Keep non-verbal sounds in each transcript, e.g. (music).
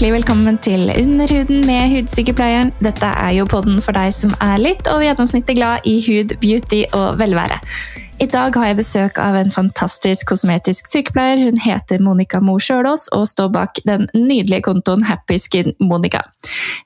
hjertelig velkommen til Underhuden med hudsykepleieren. Dette er jo podden for deg som er litt over gjennomsnittet glad i hud, beauty og velvære. I dag har jeg besøk av en fantastisk kosmetisk sykepleier. Hun heter Monica Mo Sjølås og står bak den nydelige kontoen Happy Skin Monica.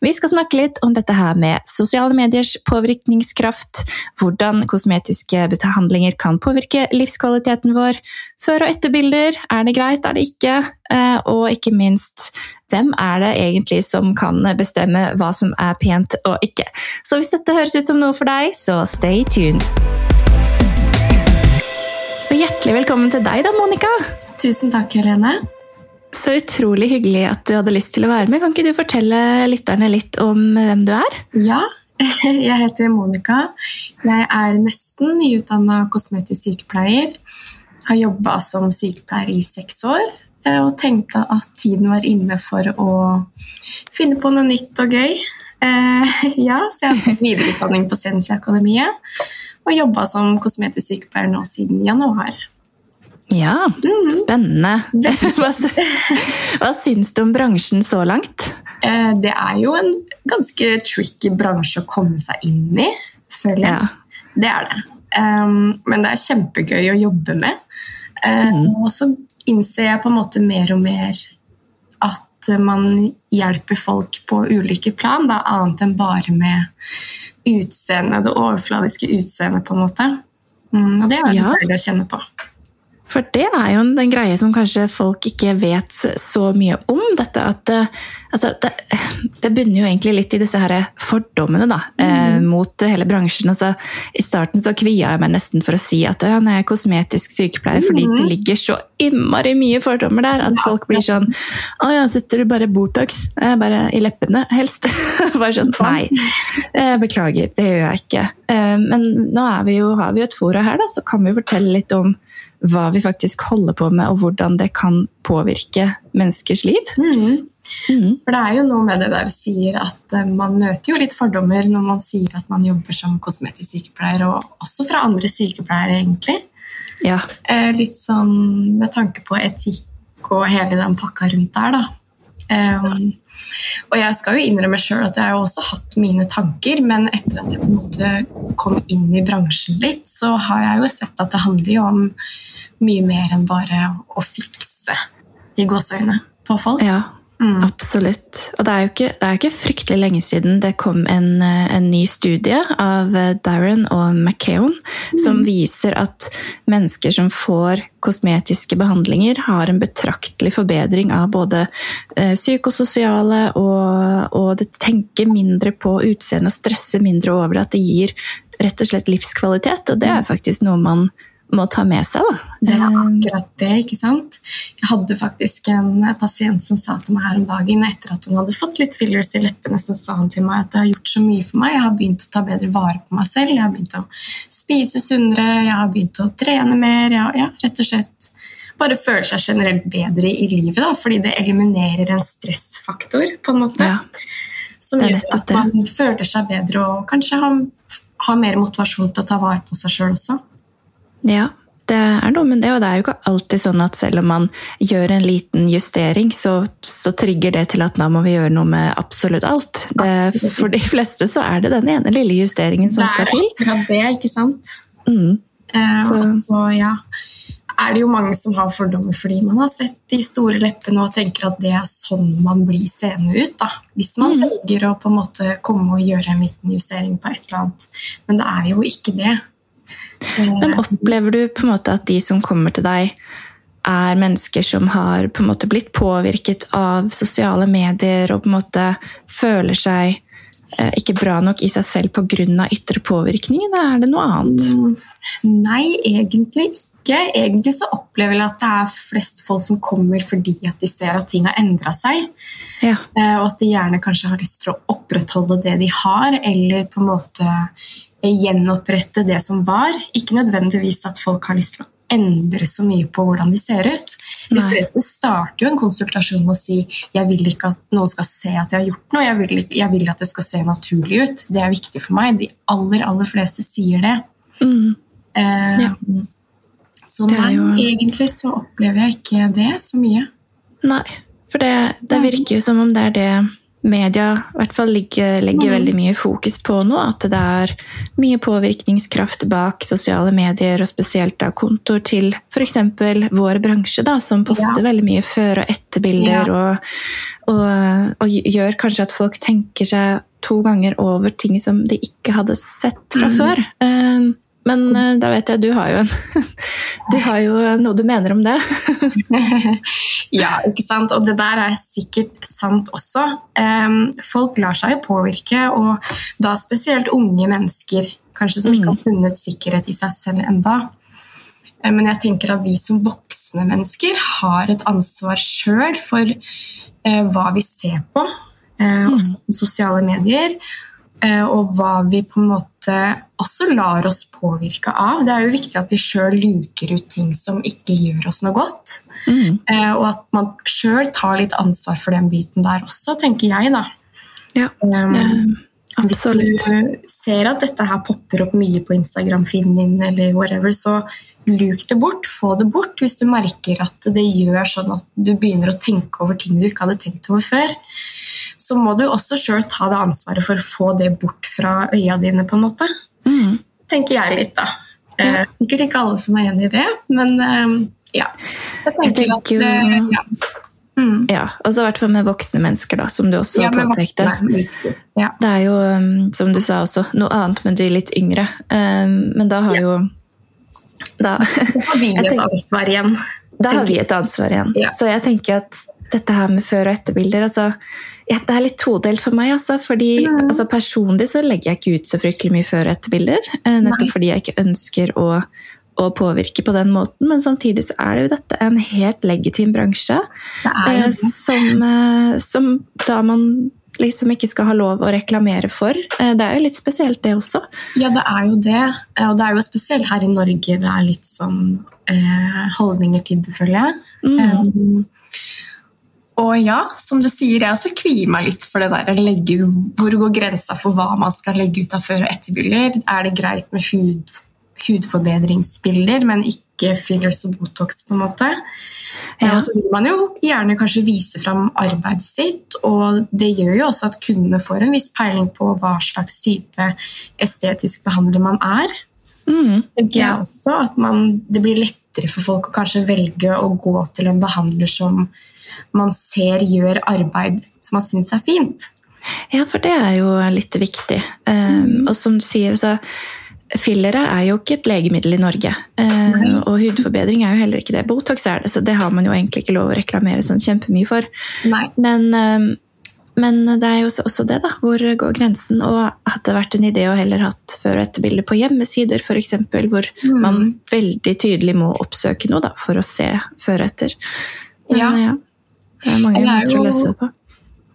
Vi skal snakke litt om dette her med sosiale mediers påvirkningskraft, hvordan kosmetiske behandlinger kan påvirke livskvaliteten vår, før- og etterbilder, er det greit, er det ikke, Eh, og ikke minst hvem er det egentlig som kan bestemme hva som er pent og ikke. Så hvis dette høres ut som noe for deg, så stay tuned. Hjertelig velkommen til deg da, Monica. Tusen takk, Helene. Så utrolig hyggelig at du hadde lyst til å være med. Kan ikke du fortelle lytterne litt om hvem du er? Ja, (laughs) jeg heter Monica. Jeg er nesten nyutdanna kosmetisk sykepleier. Har jobba som sykepleier i seks år. Eh, og tenkte at tiden var inne for å finne på noe nytt og gøy. Eh, (laughs) ja, så jeg har videreutdanning på Sensi-akademiet og jobba som kosmetisk sykepleier nå siden januar. Ja, mm. spennende. (laughs) Hva, hva syns du om bransjen så langt? Eh, det er jo en ganske tricky bransje å komme seg inn i, føler jeg. Ja. Det er det. Men det er kjempegøy å jobbe med. Mm. Og så innser jeg på en måte mer og mer at man hjelper folk på ulike plan, da, annet enn bare med utseende, det overfladiske utseendet, på en måte. Mm, og det er jo ja. deilig å kjenne på. For det er jo en greie som kanskje folk ikke vet så mye om. dette at altså, det, (laughs) det, bunner jo egentlig litt i disse her fordommene da, mm. eh, mot hele bransjen. Altså, I starten så kvia jeg meg nesten for å si at ja, jeg er kosmetisk sykepleier, mm. fordi det ligger så innmari mye fordommer der at folk blir sånn Å ja, setter du bare Botox? Eh, bare i leppene, helst. (laughs) bare sånn Nei. Eh, beklager, det gjør jeg ikke. Eh, men nå vi jo, har vi jo et fora her, da, så kan vi fortelle litt om hva vi faktisk holder på med, og hvordan det kan påvirke menneskers liv. Mm. Mm. For det er jo noe med det der sier at eh, man møter jo litt fordommer når man sier at man jobber som kosmetisk sykepleier, og også fra andre sykepleiere, egentlig. Ja. Eh, litt sånn med tanke på etikk og hele den pakka rundt der, da. Um, og jeg skal jo innrømme sjøl at jeg har også hatt mine tanker, men etter at jeg på en måte kom inn i bransjen litt, så har jeg jo sett at det handler jo om mye mer enn bare å fikse i gåseøyne på folk. Ja, Mm. Absolutt. Og det er jo ikke, det er ikke, fryktelig lenge siden det kom en, eh, en ny studie av eh, Darren og McKeown mm. som viser at mennesker som får kosmetiske behandlinger, har en betraktelig forbedring av både eh, psykososiale og, og det tenker mindre på utseendet og stresser mindre over det. At det gir rett og slett livskvalitet. Og det er faktisk noe man må ta med seg. Da. Det er akkurat det. ikke sant? Jeg hadde faktisk en pasient som sa til meg her om dagen etter at hun hadde fått litt fillers i leppene, så sa han til meg at det har gjort så mye for meg. Jeg har begynt å ta bedre vare på meg selv, jeg har begynt å spise sunnere, jeg har begynt å trene mer. Jeg, ja, rett og slett bare føler seg generelt bedre i livet, da, fordi det eliminerer en stressfaktor, på en måte. Ja, som gjør at man føler seg bedre og kanskje har, har mer motivasjon til å ta vare på seg sjøl også. Ja, det er noe med det, og det er jo ikke alltid sånn at selv om man gjør en liten justering, så, så trigger det til at da må vi gjøre noe med absolutt alt. Det, for de fleste så er det den ene lille justeringen som skal til. Det er akkurat det, ikke sant. Mm. Eh, og så ja, er det jo mange som har fordommer fordi man har sett de store leppene og tenker at det er sånn man blir seende ut. da. Hvis man mm. velger å på en måte komme og gjøre en liten justering på et eller annet. Men det er jo ikke det. Men opplever du på en måte at de som kommer til deg, er mennesker som har på en måte blitt påvirket av sosiale medier og på en måte føler seg eh, ikke bra nok i seg selv pga. ytre påvirkning, eller er det noe annet? Mm, nei, egentlig ikke. Egentlig så opplever jeg at det er flest folk som kommer fordi at de ser at ting har endra seg. Ja. Eh, og at de gjerne kanskje har lyst til å opprettholde det de har, eller på en måte gjenopprette det som var. Ikke nødvendigvis at folk har lyst til å endre så mye på hvordan de ser ut. De fleste starter jo en konsultasjon med å si 'jeg vil ikke at noen skal se at jeg har gjort noe', jeg vil, ikke, jeg vil at det skal se naturlig ut'. Det er viktig for meg. De aller, aller fleste sier det. Mm. Eh, ja. Så nei, jo... egentlig så opplever jeg ikke det så mye. Nei. For det, det virker jo som om det er det media i hvert fall legger, legger mm. veldig mye fokus på nå. At det er mye påvirkningskraft bak sosiale medier, og spesielt da kontoer til f.eks. vår bransje, da, som poster ja. veldig mye før- og etterbilder. Ja. Og, og, og, gjør kanskje at folk tenker seg to ganger over ting som de ikke hadde sett fra mm. før. Uh, men uh, da vet jeg du har jo en (laughs) Du har jo noe du mener om det? (laughs) ja, ikke sant. Og det der er sikkert sant også. Folk lar seg jo påvirke, og da spesielt unge mennesker, kanskje som ikke har mm. funnet sikkerhet i seg selv enda. Um, men jeg tenker at vi som voksne mennesker har et ansvar sjøl for uh, hva vi ser på, uh, også sosiale medier Eh, og hva vi på en måte også lar oss påvirke av. Det er jo viktig at vi sjøl luker ut ting som ikke gjør oss noe godt. Mm. Eh, og at man sjøl tar litt ansvar for den biten der også, tenker jeg, da. Ja, um, absolutt. Hvis du ser at dette her popper opp mye på Instagram-feeden din, eller whatever, så luk det bort. Få det bort hvis du merker at det gjør sånn at du begynner å tenke over ting du ikke hadde tenkt over før så må du også sjøl ta det ansvaret for å få det bort fra øya dine, på en måte. Mm. Tenker jeg litt, da. Eh, sikkert ikke alle som er enig i det, men eh, ja. Jeg tenker, jeg tenker at eh, ja. Mm. ja. Og så i hvert fall med voksne mennesker, da, som du også ja, påpekte. Ja. Det er jo, um, som du sa også, noe annet med de litt yngre. Um, men da har jo Da, har vi (laughs) et ansvar igjen. Da har vi et ansvar igjen. Så jeg tenker at dette her med før- og etterbilder altså, ja, Det er litt todelt for meg. Altså, fordi mm. altså, Personlig så legger jeg ikke ut så fryktelig mye før- og etterbilder. Eh, nettopp Nei. fordi jeg ikke ønsker å, å, påvirke på den måten. Men samtidig så er det jo dette en helt legitim bransje. Eh, som, eh, som, da man liksom ikke skal ha lov å reklamere for. Eh, det er jo litt spesielt, det også. Ja, det er jo det. Og det er jo spesielt her i Norge det er litt sånn eh, holdninger til det, føler jeg. Mm. Um, og ja, som du sier, jeg også kvier meg litt for det der. Legge, hvor går grensa for hva man skal legge ut av før- og etterbilder? Er det greit med hud, hudforbedringsbilder, men ikke fillers og Botox? på en måte? Ja. Og så vil man jo gjerne kanskje vise fram arbeidet sitt, og det gjør jo også at kundene får en viss peiling på hva slags type estetisk behandler man er. Mm, ja. også at man, Det blir lettere for folk å kanskje velge å gå til en behandler som man ser gjør arbeid som man syns er fint. Ja, for det er jo litt viktig. Um, og som du sier, så Fillere er jo ikke et legemiddel i Norge. Uh, og hudforbedring er jo heller ikke det. Botox er det, så det har man jo egentlig ikke lov å reklamere sånn kjempemye for. Men, um, men det er jo også det, da. Hvor går grensen? Og hadde det vært en idé å heller hatt før- og etterbilder på hjemmesider, f.eks., hvor mm. man veldig tydelig må oppsøke noe da, for å se før og etter. Men, ja. ja. Det er mange måter å løse det på.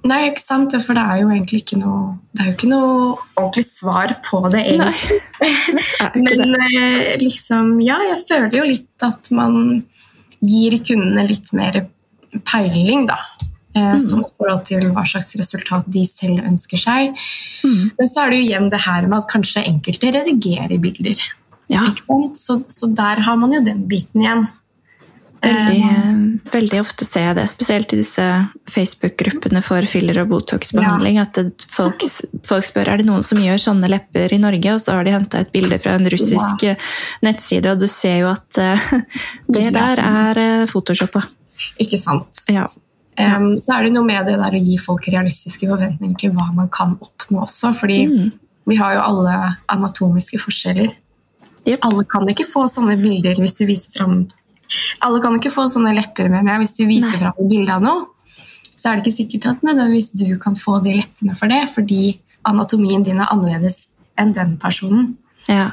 Nei, ikke sant? For det er jo egentlig ikke noe Det er jo ikke noe ordentlig svar på det, egentlig. (laughs) Men det. Eh, liksom, ja, jeg føler jo litt at man gir kundene litt mer peiling, da. Eh, mm. Som forhold til hva slags resultat de selv ønsker seg. Mm. Men så er det jo igjen det her med at kanskje enkelte redigerer bilder. Ja. Så, så, der har man jo den biten igjen. Veldig, um, veldig, ofte ser jeg det, spesielt i disse Facebook-gruppene for filler- og Botox-behandling. Ja. At folk, folk, spør er det noen som gjør sånne lepper i Norge, og så har de henta et bilde fra en russisk ja. nettside, og du ser jo at uh, (laughs) det der er uh, photoshoppa. Ikke sant. Ja. Um, så er det noe med det der å gi folk realistiske forventninger til hva man kan oppnå også. fordi mm. vi har jo alle anatomiske forskjeller. Yep. Alle kan ikke få sånne bilder hvis du viser fram alle kan ikke få sånne lepper, mener jeg. Hvis du viser Nei. fram et bilde av noe, så er det ikke sikkert at nødvendigvis du kan få de leppene for det, fordi anatomien din er annerledes enn den personen. Ja.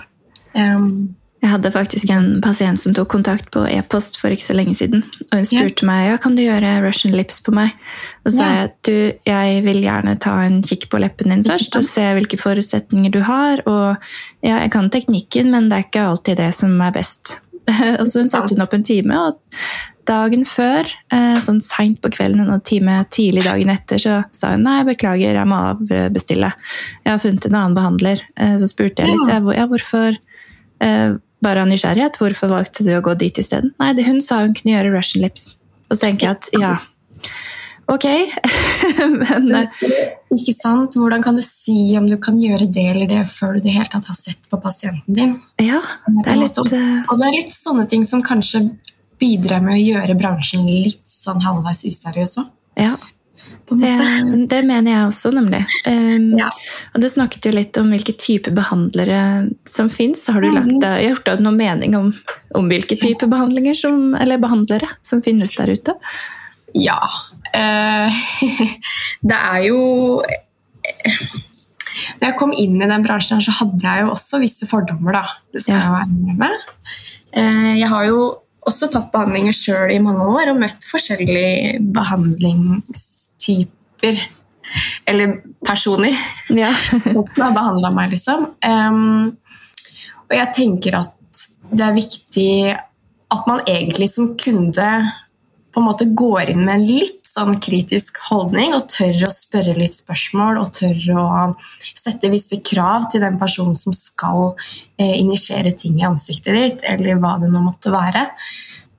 Um, jeg hadde faktisk en pasient som tok kontakt på e-post for ikke så lenge siden. Og hun spurte yeah. meg ja, kan du gjøre Russian lips på meg. Og så sa jeg at du, jeg vil gjerne ta en kikk på leppen din først og se hvilke forutsetninger du har. Og ja, jeg kan teknikken, men det er ikke alltid det som er best. (laughs) og så satte hun opp en time, og dagen før, eh, sånn seint på kvelden en time tidlig dagen etter, så sa hun nei, beklager, jeg må avbestille. Jeg har funnet en annen behandler. Eh, så spurte jeg litt ja, hvorfor eh, bare av nysgjerrighet, hvorfor valgte du å gå dit isteden? Nei, det hun sa hun kunne gjøre Russian lips. Og så tenker jeg at ja, Ok, (laughs) men Ikke sant? Hvordan kan du si om du kan gjøre det eller det før du det helt tatt har sett på pasienten din? Ja, det er litt... Og det er litt sånne ting som kanskje bidrar med å gjøre bransjen litt sånn halvveis useriøs òg. Ja, det, det, mener jeg også, nemlig. Um, ja. Og du snakket jo litt om hvilke typer behandlere som fins. Har du lagt gjort deg noen mening om, om hvilke typer behandlinger som, eller behandlere som finnes der ute? Ja. Uh, (laughs) det er jo Da jeg kom inn i den bransjen, så hadde jeg jo også visse fordommer, da. Det skal jeg innrømme. Uh, jeg har jo også tatt behandlinger sjøl i mange år og møtt forskjellige behandlingstyper. eller personer ja. (laughs) som har behandla meg, liksom. Og jeg tenker at det er viktig at man egentlig som kunde på en måte går inn med en litt sånn kritisk holdning og tør å spørre litt spørsmål og tør å sette visse krav til den personen som skal eh, injisere ting i ansiktet ditt, eller hva det nå måtte være.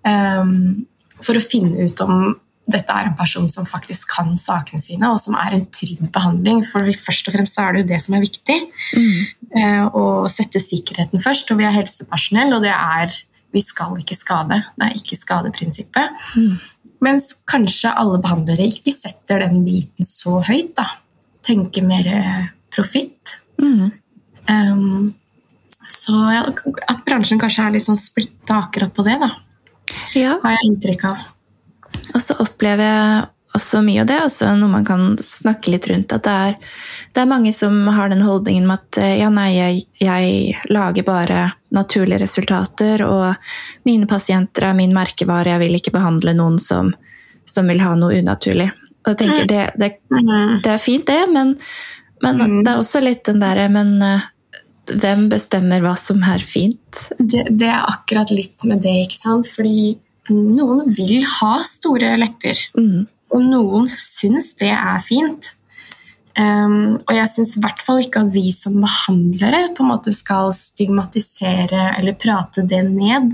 Um, for å finne ut om dette er en person som faktisk kan sakene sine, og som er en trygg behandling. For først og fremst er det jo det som er viktig. Mm. Eh, å sette sikkerheten først. Og vi er helsepersonell, og det er Vi skal ikke skade. Det er ikke skadeprinsippet. Mm. Mens kanskje alle behandlere ikke setter den biten så høyt. da. Tenker mer profitt. Mm. Um, så ja, at bransjen kanskje er litt sånn splitta akkurat på det, da. Ja. Har jeg inntrykk av. Og så opplever jeg også mye av det, også noe man kan snakke litt rundt. At det er, det er mange som har den holdningen med at ja, nei, jeg, jeg, lager bare naturlige resultater, og mine pasienter er min merkevare, jeg vil ikke behandle noen som, som vil ha noe unaturlig. Og jeg tenker, det, det, mm. det er fint, det, men, men mm. det er også litt den derre Men uh, hvem bestemmer hva som er fint? Det, det er akkurat litt med det, ikke sant. Fordi noen vil ha store lepper, mm. Og noen syns det er fint. Um, og jeg syns i hvert fall ikke at vi som behandlere på en måte skal stigmatisere eller prate det ned.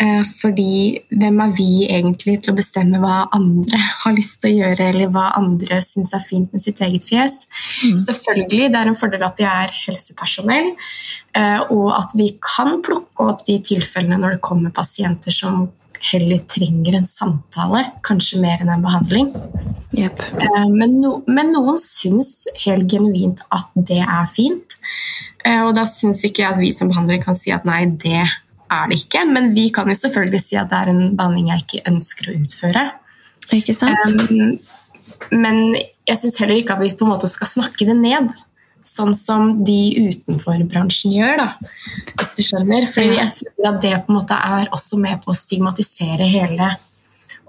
Uh, fordi hvem er vi egentlig til å bestemme hva andre (laughs) har lyst til å gjøre, eller hva andre syns er fint med sitt eget fjes? Mm. Selvfølgelig, det er en fordel at vi er helsepersonell, uh, og at vi kan plukke opp de tilfellene når det kommer pasienter som heller trenger en samtale, kanskje mer enn en behandling. Yep. Eh, men, no, men, noen syns helt genuint at det er fint. Eh, og da syns ikke jeg at vi som behandlere kan si at nei, det er det ikke. Men vi kan jo selvfølgelig si at det er en behandling jeg ikke ønsker å utføre. Ikke sant? Um, men jeg syns heller ikke at vi på en måte skal snakke det ned sånn som de utenfor bransjen gjør, da, hvis du skjønner. For jeg tror at det på en måte er også med på å stigmatisere hele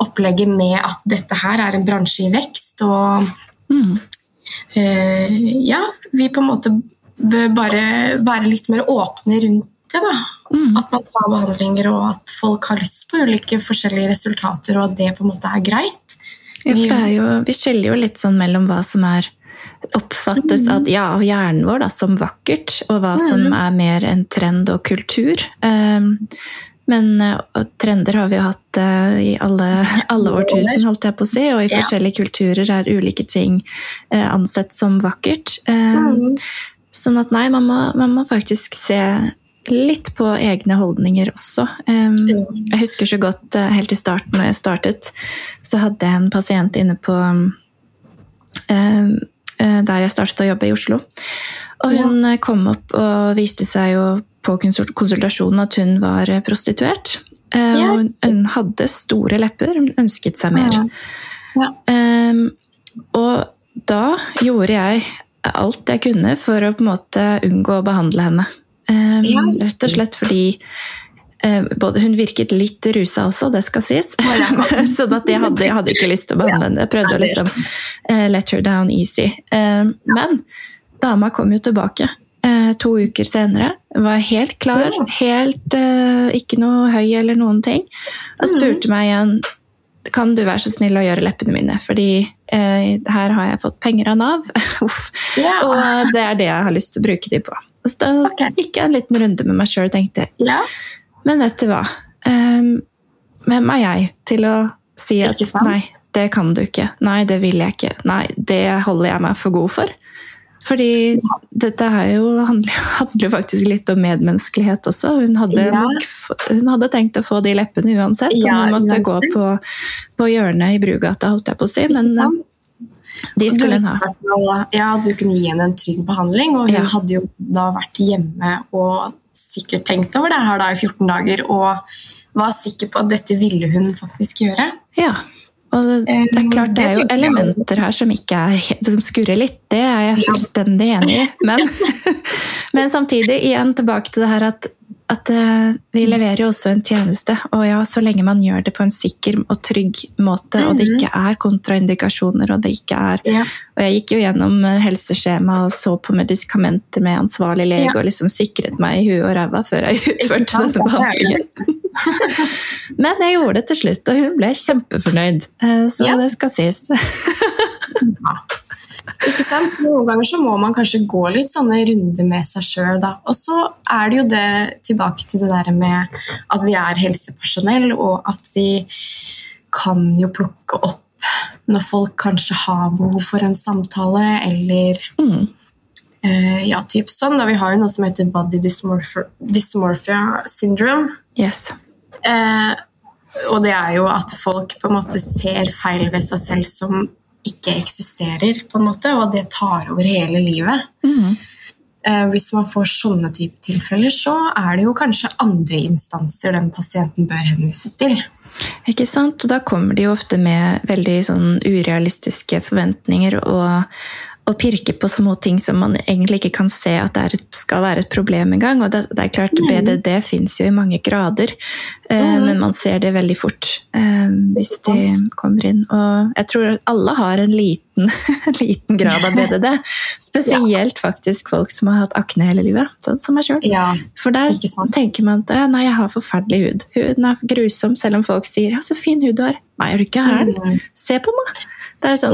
opplegget med at dette her er en bransje i vekst, og mm. uh, ja, vi på en måte bør bare være litt mer åpne rundt det. da. Mm. At man tar behandlinger, og at folk har lyst på ulike forskjellige resultater, og at det på en måte er greit. Ja, for det jo, vi skjeller jo litt sånn mellom hva som er oppfattes av, ja, av hjernen vår da, som vakkert, og hva som er mer en trend og kultur. Um, men uh, trender har vi jo hatt uh, i alle, (laughs) alle, årtusen, holdt jeg på å si, og i forskjellige kulturer er ulike ting uh, ansett som vakkert. Um, sånn at nei, man må, man må, faktisk se litt på egne holdninger også. Um, jeg husker så godt helt i starten, når jeg startet, så hadde jeg en pasient inne på Eh, der jeg startet å jobbe i Oslo. Og hun ja. kom opp og viste seg jo på konsultasjonen at hun var prostituert. Eh, ja. Og hun hadde store lepper, hun ønsket seg mer. Ja. Um, og da gjorde jeg alt jeg kunne for å på en måte unngå å behandle henne. Um, rett og slett fordi Eh, både, hun virket litt rusa også, det skal sies. Oh, ja. (laughs) så jeg hadde, jeg hadde, ikke lyst til å behandle henne. Jeg prøvde å liksom uh, let her down easy. Uh, men dama kom jo tilbake uh, to uker senere. Var helt klar, helt ikke noe høy eller noen ting. Og mm. spurte meg igjen kan du være så snill å gjøre leppene mine, fordi her har jeg fått penger av Nav. (laughs) ja. Og det er det jeg har lyst til å bruke de på. Så da okay. gikk jeg en liten runde med meg sjøl og tenkte ja. Men vet du hva? Um, hvem er jeg til å si at nei, det kan du ikke. Nei, det vil jeg ikke. Nei, det holder jeg meg for god for. Fordi dette jo, handler, (laughs) handler faktisk litt om medmenneskelighet også. Hun hadde, ja. nok, hun hadde, tenkt å få de leppene uansett, ja, og hun måtte uansett. gå på, på, hjørnet i Brugata, holdt jeg på å si. Men de skulle hun ha. Ja, du kunne gi henne en trygg behandling, og hun ja. hadde jo da vært hjemme og sikkert tenkt over det her da i 14 dager og var sikker på at dette ville hun faktisk gjøre. Ja, og det, er klart, det er jo elementer her som ikke er, som skurrer litt, det er jeg fullstendig enig i. Men, (laughs) (laughs) men samtidig, igjen tilbake til det her at at uh, vi leverer jo også en tjeneste. Og ja, så lenge man gjør det på en sikker og trygg måte, mm -hmm. og det ikke er kontraindikasjoner, og det ikke er ja. Og jeg gikk jo gjennom eh, helseskjema og så på medikamenter med ansvarlig lege ja. og liksom sikret meg i huet og ræva før jeg (laughs) utførte denne behandlingen. (laughs) Men jeg gjorde det til slutt, og hun ble kjempefornøyd. Uh, så ja. det skal sies. (laughs) Ikke sant? Så noen ganger så må man kanskje gå litt sånne runder med seg sjøl. Og så er det jo det tilbake til det der med at vi er helsepersonell, og at vi kan jo plukke opp når folk kanskje har behov for en samtale, eller mm. uh, Ja, typ sånn. Da vi har jo noe som heter body dysmorphia, dysmorphia syndrome. Yes. Uh, og det er jo at folk på en måte ser feil ved seg selv som ikke eksisterer, på en måte, og det tar over hele livet. Mm. Eh, hvis man får sånne type tilfeller, så er det jo kanskje andre instanser den pasienten bør henvises til. Ikke sant? Og da kommer de jo ofte med veldig sånn urealistiske forventninger og, og pirke på små ting som man egentlig ikke kan se at det et, skal være et problem engang. Og det, det, er klart, mm. BDD fins jo i mange grader, eh, mm. men man ser det veldig fort eh, hvis de kommer inn. Og jeg tror alle har en liten, (laughs) liten grad av BDD. (laughs) Spesielt ja. faktisk folk som har hatt akne hele livet, sånn som meg sjøl. Ja, For der tenker man at nei, jeg har forferdelig hud. Huden er grusom, selv om folk sier ja, så fin hud du har. Nei, er du ikke her? Mm. Se på meg! Det, sånn,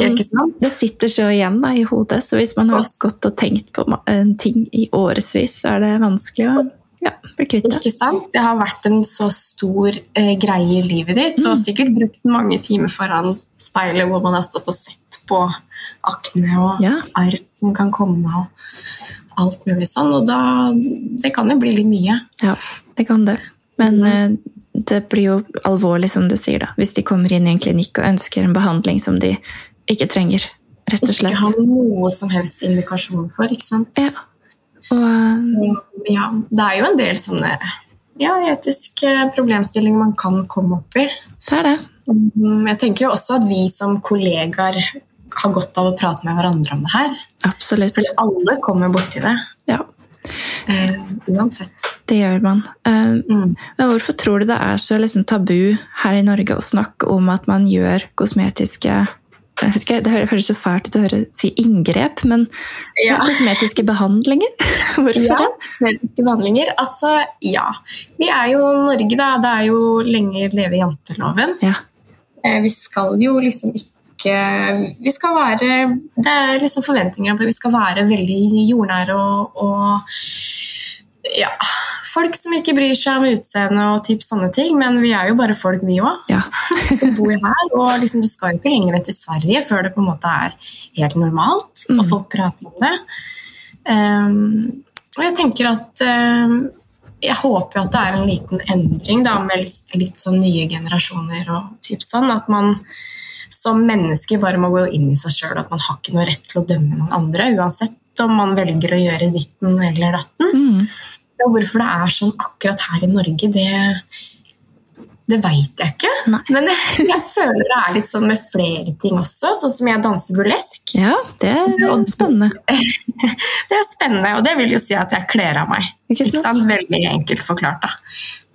det, sitter så igjen da, i hodet, så hvis man har Også. gått og tenkt på en ting i årevis, så er det vanskelig å ja, bli kvitt det. Ikke sant? Det har vært en så stor eh, greie i livet ditt, mm. og sikkert brukt mange timer foran speilet hvor man har stått og sett på akne og ja. arr som kan komme, og alt mulig sånn. Og da Det kan jo bli litt mye. Ja, det kan det. Men mm. Det blir jo alvorlig, som du sier, da, hvis de kommer inn i en klinikk og ønsker en behandling som de ikke trenger. rett og slett. Ikke har noe som helst indikasjon for, ikke sant. Ja. Og, Så, ja, det er jo en del sånne ja, etiske problemstillinger man kan komme opp i. Det er det. Mm, jeg tenker jo også at vi som kollegaer har godt av å prate med hverandre om det her. Absolutt. For alle kommer borti det. Ja. Uh, uansett. Det gjør man. Uh, mm. Men hvorfor tror du det er så liksom, tabu her i Norge å snakke om at man gjør kosmetiske ikke, Det høres så fælt ut å høre si inngrep, men ja. (laughs) kosmetiske behandlinger? (laughs) Hvorfor ja, kosmetiske behandlinger. Altså, ja. Vi er jo Norge, da. Det er jo lenge leve janteloven. Ja. Uh, vi skal jo liksom ikke vi skal være Det er liksom forventninger om at vi skal være veldig jordnære og, og ja, folk som ikke bryr seg om utseende og typ sånne ting, men vi er jo bare folk, vi òg. Ja. (laughs) vi bor her, og liksom, du skal jo ikke lenger enn til Sverige før det på en måte er helt normalt, mm. og folk prater om det. Um, og jeg tenker at um, jeg håper at det er en liten endring da, med litt, litt sånn nye generasjoner og typ sånn. At man som menneske bare må gå inn i seg sjøl, at man har ikke noe rett til å dømme noen andre, uansett om man velger å gjøre ditten eller datten. Mm. Og hvorfor det er sånn akkurat her i Norge, det, det veit jeg ikke. Nei. Men jeg, (laughs) jeg, føler det er litt sånn med flere ting også, sånn som jeg danser burlesk. Ja, det er spennende. (laughs) det er spennende, og det vil jo si at jeg kler av meg. Ikke sant? Ikke sant? Veldig enkelt forklart. da.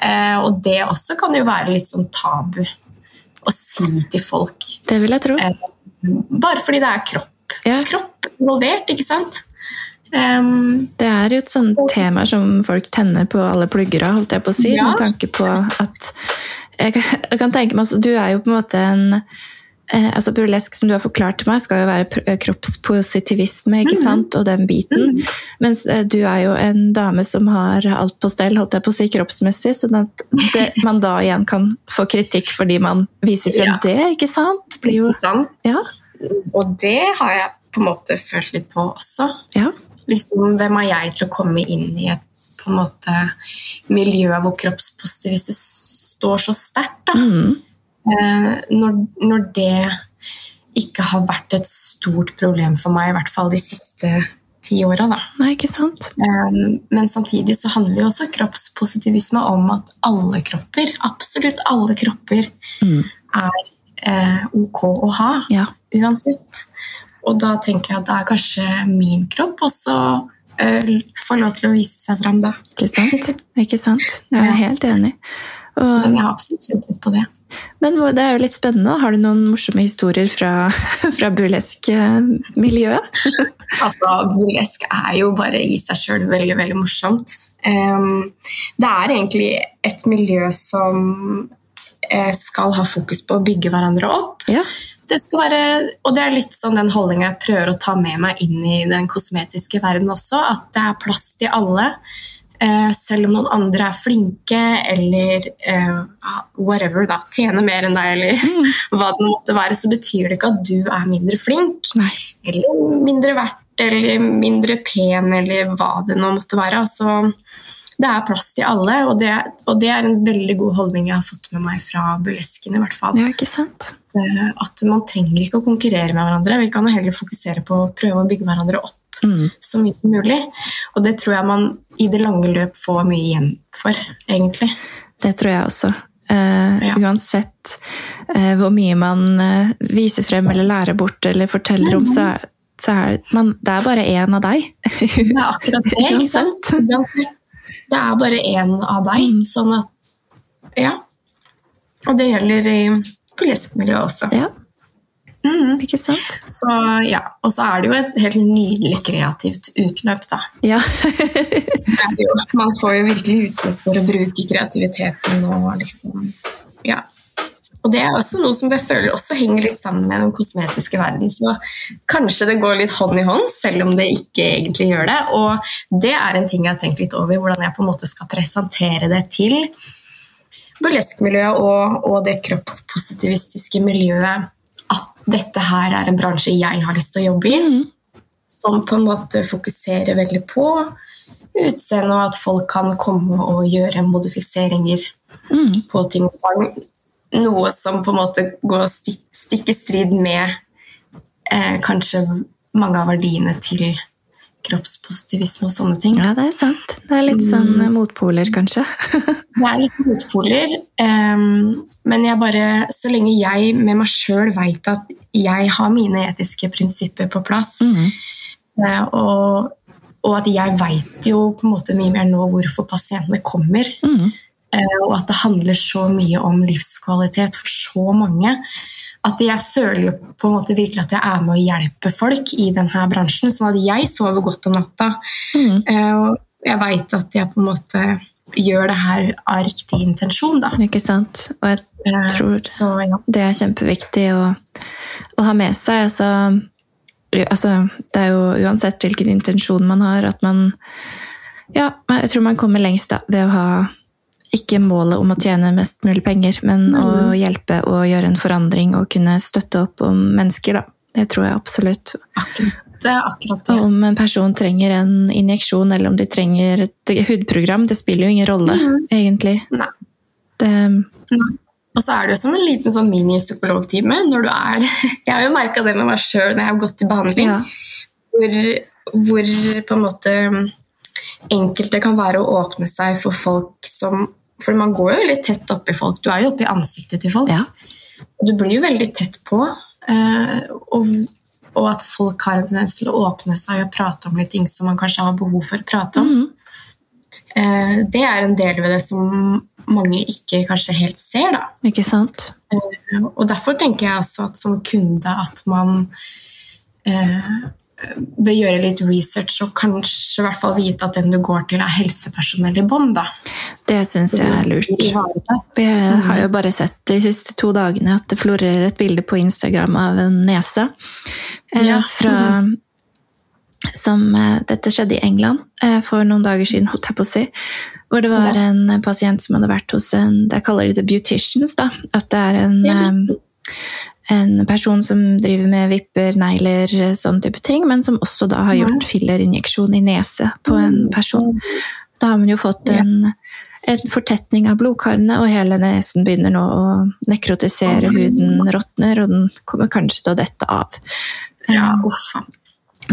Eh, og det også kan jo være litt sånn tabu å si til folk. Det vil jeg tro. Eh, bare fordi det er kropp. Ja. Kropp involvert, ikke sant. Um, det er jo et sånt tema som folk tenner på alle plugger av, holdt jeg på å si, ja. med tanke på at jeg, jeg kan tenke meg, altså, Du er jo på en måte en altså Burlesk, som du har forklart til meg, skal jo være eh, kroppspositivisme ikke mm. sant, og den biten. Mm. Mens eh, du er jo en dame som har alt på stell, holdt jeg på å si, kroppsmessig. Sånn at det, (laughs) man da igjen kan få kritikk fordi man viser frem ja. det, ikke sant? blir jo ja. Og det har jeg på en måte følt litt på også. Ja. Liksom, hvem er jeg til å komme inn i et på en måte miljø hvor kroppspositivisme står så sterkt? da. Mm. Eh, når, når, det ikke har vært et stort problem for meg, i hvert fall de siste ti åra. Nei, ikke sant? Eh, men samtidig så handler jo også kroppspositivisme om at alle kropper, absolutt alle kropper, mm. er eh, ok å ha. Ja. Uansett. Og da tenker jeg at da er kanskje min kropp også eh, får lov til å vise seg fram, da. Ikke sant? (laughs) Ikke sant? Jeg er helt enig. Men jeg har absolutt kjent litt på det. Men det er jo litt spennende. Har du noen morsomme historier fra, (laughs) fra burlesk-miljøet? (laughs) altså, burlesk er jo bare i seg sjøl veldig, veldig morsomt. Det er egentlig et miljø som uh, skal ha fokus på å bygge hverandre opp. Ja det skal være, og det er litt sånn den holdninga jeg prøver å ta med meg inn i den kosmetiske verden også. At det er plass til alle. Eh, selv om noen andre er flinke eller eh, whatever, da, tjener mer enn deg, eller mm. (laughs) hva det måtte være, så betyr det ikke at du er mindre flink. Nei. Eller mindre verdt, eller mindre pen, eller hva det nå måtte være. Altså, det er plass til alle, og det, og det, er en veldig god holdning jeg har fått med meg fra burlesken. i hvert fall. Ja, ikke sant? At, eh, at, man trenger ikke å konkurrere med hverandre. Vi kan heller fokusere på å prøve å bygge hverandre opp mm. så mye som mulig. Og det tror jeg man i det lange løp får mye igjen for, egentlig. Det tror jeg også. Uh, ja. Uansett uh, hvor mye man uh, viser frem eller lærer bort eller forteller om, så, så er man, det er bare én av deg. det er akkurat det, (laughs) ikke sant? Uansett det er bare én av deg. Mm. Sånn at Ja. Og det gjelder i politikkmiljøet også. Ja. Mm. Ikke sant? Så, ja. Og så er det jo et helt nydelig kreativt utløp, da. Ja. (laughs) Man får jo virkelig utløp for å bruke kreativiteten og liksom Ja. Og det er også noe som jeg føler også henger litt sammen med den kosmetiske verden. Så kanskje det går litt hånd i hånd, selv om det ikke egentlig gjør det. Og det er en ting jeg har tenkt litt over, hvordan jeg på en måte skal presentere det til burleskmiljøet og, og det kroppspositivistiske miljøet. Dette her er en bransje jeg har lyst til å jobbe i. Mm. Som på en måte fokuserer veldig på utseende, og at folk kan komme og gjøre modifiseringer mm. på ting og tang noe som på en måte går stikk i strid med eh, kanskje mange av verdiene til kroppspositivisme og sånne ting. Ja, det er sant. Det er litt sånn mm. motpoler, kanskje. (laughs) det er litt motpoler, um, men jeg bare Så lenge jeg med meg sjøl veit at jeg har mine etiske prinsipper på plass, mm. uh, og, og, at jeg veit jo på en måte mye mer nå hvorfor pasientene kommer, mm. uh, og at det handler så mye om livskvalitet for så mange. At jeg føler jo på en måte virkelig at jeg er med å hjelpe folk i denne bransjen. Sånn at jeg sover godt om natta. Mm. Eh, og jeg veit at jeg på en måte gjør det her av riktig intensjon. Da. Ikke sant. Og jeg eh, tror så, ja. det er kjempeviktig å, å ha med seg. Altså, altså, det er jo uansett hvilken intensjon man har, at man Ja, jeg tror man kommer lengst da, ved å ha ikke målet om å tjene mest mulig penger, men mm. å hjelpe og gjøre en forandring og kunne støtte opp om mennesker, da. Det tror jeg absolutt. Det er akkurat det. Om en person trenger en injeksjon eller om de trenger et hudprogram, det spiller jo ingen rolle, mm. egentlig. Nei. Det, Nei. Og så er det jo som en liten sånn minipsykologtime når du er (laughs) Jeg har jo merka det med meg sjøl når jeg har gått i behandling, ja. hvor, hvor på en måte enkelte kan være å åpne seg for folk som for man går jo veldig tett oppi folk. Du er jo oppi ansiktet til folk. Ja. Du blir jo veldig tett på. Eh, og, og, at folk har en tendens til å åpne seg og prate om litt ting som man kanskje har behov for å prate om. Mm. Det er en del ved det som mange ikke kanskje helt ser. Da. Ikke sant? Eh, og derfor tenker jeg også at som kunde at man bør gjøre litt research og kanskje i hvert fall vite at den du går til, er helsepersonell i bånd. Det syns jeg er lurt. Vi har jo bare sett de siste to dagene at det florerer et bilde på Instagram av en nese eh, ja. fra som, eh, Dette skjedde i England eh, for noen dager siden, holdt jeg på å si. Hvor det var en pasient som hadde vært hos en Det kaller de det beauticians. da, At det er en en person som driver med vipper, negler, sånn type ting, men som også da har gjort fillerinjeksjon i nese på en person. Da har man jo fått en, en fortetning av blodkarene, og hele nesen begynner nå å nekrotisere, huden råtner, og den kommer kanskje til å dette av. Ja, uffa.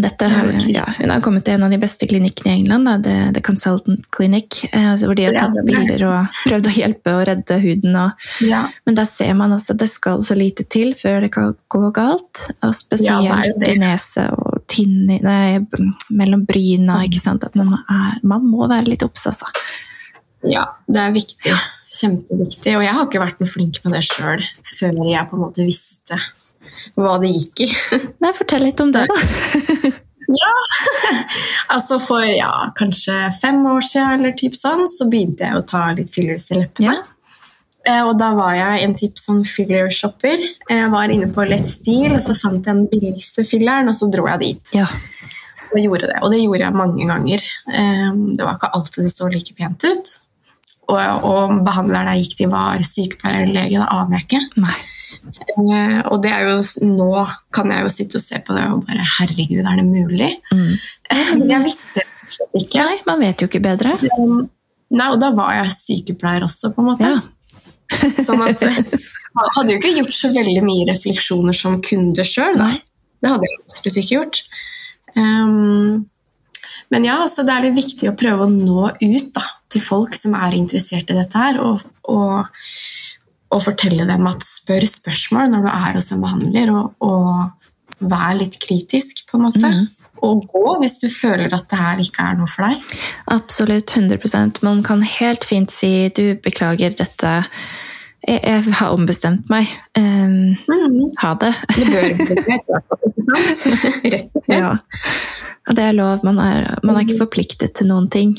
Dette, ja, hun har kommet til en av de beste klinikkene i England, da, The, The Consultant Clinic, eh, hvor de har tatt bilder og (laughs) prøvd å hjelpe og redde huden. Og, ja. Men der ser man altså at det skal så lite til før det kan gå galt. Og spesielt ja, i nese og tinn, nei, mellom bryna. ikke sant? At man, er, man må være litt obs, altså. Ja, det er viktig. Kjempeviktig. Og jeg har ikke vært noe flink med det sjøl før jeg på en måte visste hva det gikk i. (laughs) Nei, fortell litt om det, da. (laughs) ja, (laughs) altså for ja, kanskje fem år siden eller typ sånn, så begynte jeg å ta litt fillers i leppene. Ja. Eh, og da var jeg en type sånn filler-shopper. Jeg var inne på Let's stil og så fant jeg den billigste filleren, og så dro jeg dit. Ja. Og gjorde det. Og det gjorde jeg mange ganger. Eh, det var ikke alltid det så like pent ut. Og, og behandleren jeg gikk til, var sykepleier eller lege. Det aner jeg ikke. Nei. Eh, og det er jo nå kan jeg jo sitte og se på det og bare Herregud, er det mulig? Mm. Eh, men jeg visste det ikke. Nei, man vet jo ikke bedre. Um, nei, og da var jeg sykepleier også, på en måte. Ja. (laughs) sånn at jeg hadde jo ikke gjort så veldig mye refleksjoner som kunde sjøl. Det hadde jeg absolutt ikke gjort. Um, men ja, altså, det er litt viktig å prøve å nå ut da, til folk som er interessert i dette her. og, og og fortelle dem at spør spørsmål når du er hos en behandler, og, og vær litt kritisk, på en måte. Mm. Og gå hvis du føler at det her ikke er noe for deg. Absolutt. 100 Man kan helt fint si du, beklager dette. Jeg, jeg har ombestemt meg. Um, mm. Ha det. (laughs) Det bør (laughs) Rett og slett. Ja. Det er lov. Man er, man er ikke forpliktet til noen ting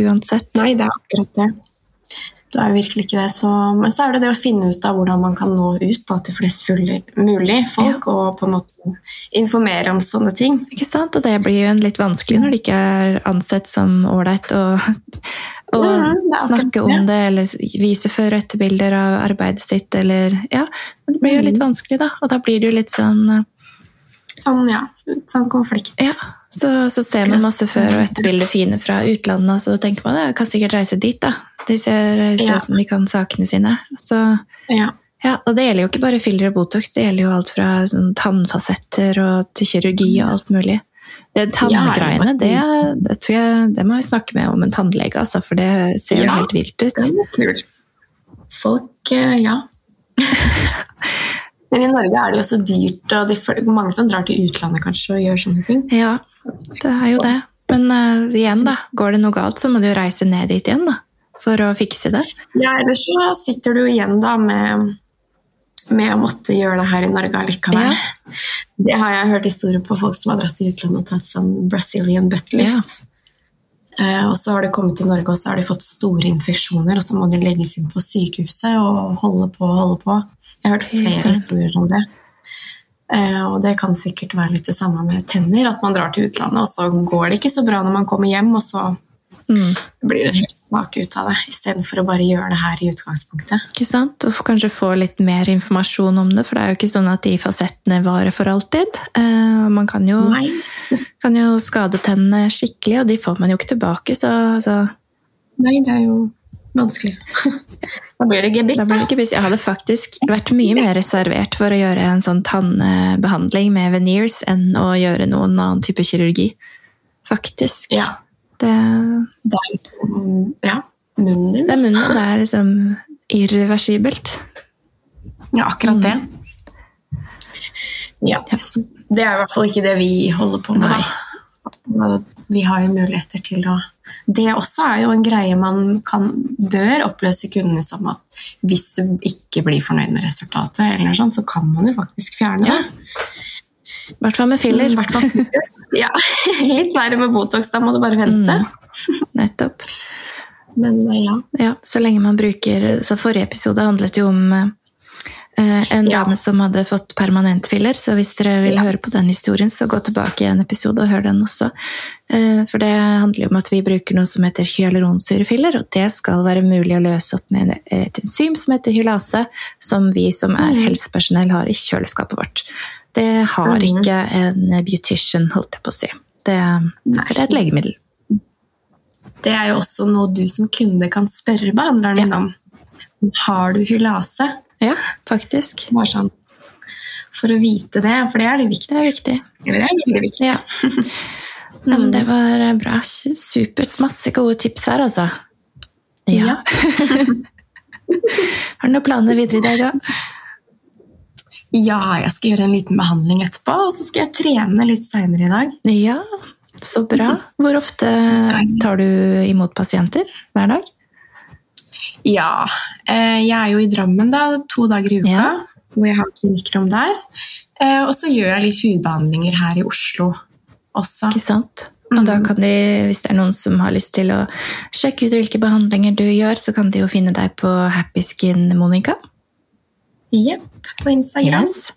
uansett. Nei, det er akkurat det. Det er jo virkelig ikke det. Så, men så er det det å finne ut av hvordan man kan nå ut da, til flest mulig folk, ja. og på en måte informere om sånne ting. Ikke sant? Og det blir jo litt vanskelig når det ikke er ansett som ålreit å, å mm, snakke om det, eller vise før- og etterbilder av arbeidet sitt, eller Ja, det blir jo litt mm. vanskelig, da. Og da blir det jo litt sånn eh, Sånn, ja. Sånn konflikt. Ja, så, så ser man masse før- og etterbilder fine fra utlandet, og så tenker man jeg kan sikkert reise dit, da. De ser ut ja. som de kan sakene sine. Så, ja. ja. Og det gjelder jo ikke bare filler og Botox, det gjelder jo alt fra sånn, tannfasetter og til kirurgi og alt mulig. Det Tanngreiene, det, det, tror jeg, det må vi snakke med om en tannlege, altså, for det ser jo helt vilt ut. Det er kult. Folk, eh, ja. (laughs) Men i Norge er det jo så dyrt, og de, mange som drar til utlandet kanskje og gjør sånne ting. Ja, det er jo det. Men uh, igjen, da. Går det noe galt, så må du jo reise ned dit igjen, da for å fikse det? Ja, ellers så sitter du igjen da med, med å måtte gjøre det her i Norge allikevel. Ja. Det har jeg hørt historier på folk som har dratt til utlandet og tatt sånn Brazilian buttlift. Ja. Uh, og så har de kommet til Norge og så har de fått store infeksjoner, og så må de legges inn på sykehuset og holde på og holde på. Jeg har hørt flere historier om det. Uh, og det kan sikkert være litt det samme med tenner, at man drar til utlandet, og så går det ikke så bra når man kommer hjem, og så Mm. Det blir en helt smak ut av det, istedenfor å bare gjøre det her i utgangspunktet. Ikke sant? Og kanskje få litt mer informasjon om det, for det er jo ikke sånn at de fasettene varer for alltid. Uh, man kan jo, (laughs) kan jo, skade tennene skikkelig, og de får man jo ikke tilbake, så, så. Nei, det er jo vanskelig. (laughs) da blir det gebiss, da. Jeg hadde faktisk vært mye mer reservert for å gjøre en sånn tannbehandling med veneers enn å gjøre noen annen type kirurgi. Faktisk. Ja. Det, det er liksom Ja, munnen din. Det er munnen, det er liksom irreversibelt. Ja, akkurat det. Ja. Det er i hvert fall ikke det vi holder på med. Da. Vi har jo muligheter til å Det også er jo en greie man kan, bør oppløse kundene som at hvis du ikke blir fornøyd med resultatet, eller sånn, så kan man jo faktisk fjerne det. I hvert fall med filler. Mm, (laughs) ja, (laughs) Litt verre med Botox, da må du bare vente. Mm, (laughs) nettopp. Men eh, ja. ja. Så lenge man bruker så Forrige episode handlet jo om Eh, en ja. dame som hadde fått permanent filler, så hvis dere vil ja. høre på den historien, så gå tilbake i en episode og hør den også. Eh, for det handler jo om at vi bruker noe som heter hyaluronsyrefiller, og det skal være mulig å løse opp med et enzym som heter hylase, som vi som er mm. helsepersonell har i kjøleskapet vårt. Det har mm. ikke en beautician, holdt jeg på å si. Det, for det er et legemiddel. Det er jo også noe du som kunde kan spørre behandleren din ja. om. Har du hylase? Ja, faktisk. Bare sånn for å vite det, for det er litt viktig. Det er viktig. Eller det er veldig viktig. Ja. (laughs) Nei, men det var bra. Supert. Masse gode tips her, altså. Ja. ja. (laughs) (laughs) Har du noen planer videre i dag, da? Ja, jeg skal gjøre en liten behandling etterpå, og så skal jeg trene litt seinere i dag. Ja, så bra. Hvor ofte tar du imot pasienter? Hver dag? Ja. Eh, jeg er jo i Drammen da, to dager i uka, ja. hvor jeg har klinikkrom der. Eh, og så gjør jeg litt hudbehandlinger her i Oslo også. Ikke sant? Og da mm. kan de, hvis det er noen som har lyst til å sjekke ut hvilke behandlinger du gjør, så kan de jo finne deg på Happy Skin Monica. Jepp, på Instagram. Yes.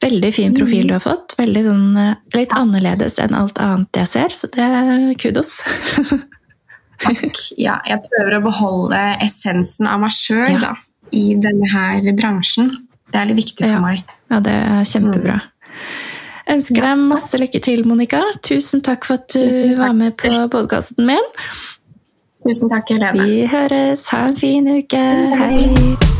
Veldig fin profil du har fått. Veldig sånn, eh, litt annerledes enn alt annet jeg ser, så det er kudos. (laughs) Takk. Ja, jeg prøver å beholde essensen av meg sjøl ja. i denne her bransjen. Det er litt viktig for ja. meg. Ja, det er kjempebra. Jeg ønsker deg masse lykke til, Monica. Tusen takk for at du var med på podkasten min. Tusen takk, Helene. Vi høres. Ha en fin uke. Hei.